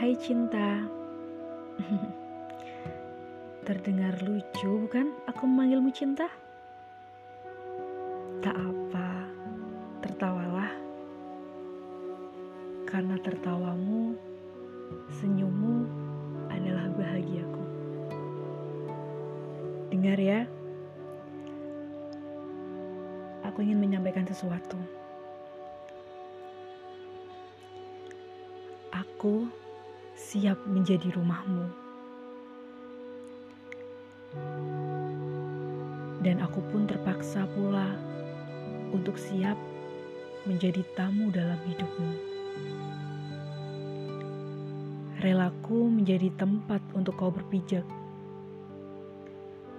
Hai cinta. Terdengar lucu bukan? Aku memanggilmu cinta? Tak apa, tertawalah. Karena tertawamu, senyummu adalah bahagiaku. Dengar ya. Aku ingin menyampaikan sesuatu. Aku siap menjadi rumahmu. Dan aku pun terpaksa pula untuk siap menjadi tamu dalam hidupmu. Relaku menjadi tempat untuk kau berpijak.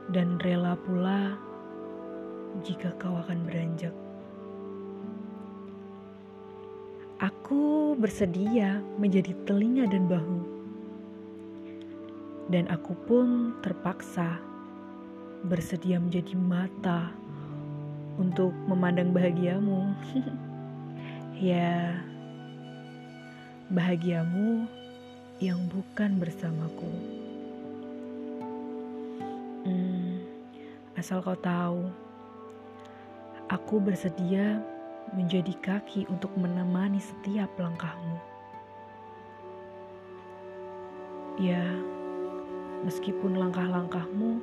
Dan rela pula jika kau akan beranjak. Aku bersedia menjadi telinga dan bahu, dan aku pun terpaksa bersedia menjadi mata untuk memandang bahagiamu. ya, bahagiamu yang bukan bersamaku. Hmm, asal kau tahu, aku bersedia menjadi kaki untuk menemani setiap langkahmu. Ya, meskipun langkah-langkahmu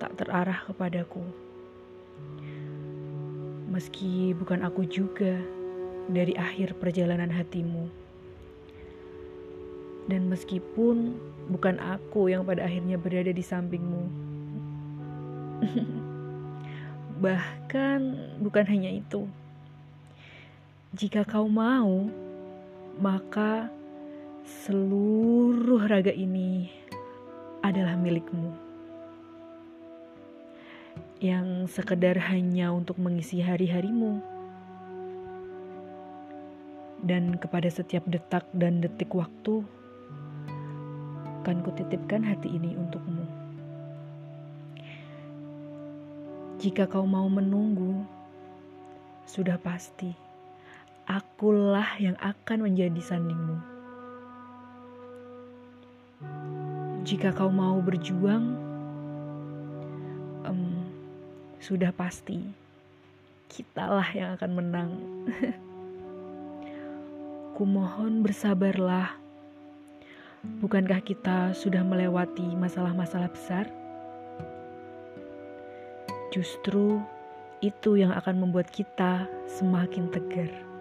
tak terarah kepadaku, meski bukan aku juga dari akhir perjalanan hatimu, dan meskipun bukan aku yang pada akhirnya berada di sampingmu. Bahkan bukan hanya itu. Jika kau mau, maka seluruh raga ini adalah milikmu. Yang sekedar hanya untuk mengisi hari-harimu. Dan kepada setiap detak dan detik waktu, akan kutitipkan hati ini untukmu. Jika kau mau menunggu, sudah pasti akulah yang akan menjadi sandingmu. Jika kau mau berjuang, um, sudah pasti kitalah yang akan menang. Kumohon bersabarlah. Bukankah kita sudah melewati masalah-masalah besar? Justru itu yang akan membuat kita semakin tegar.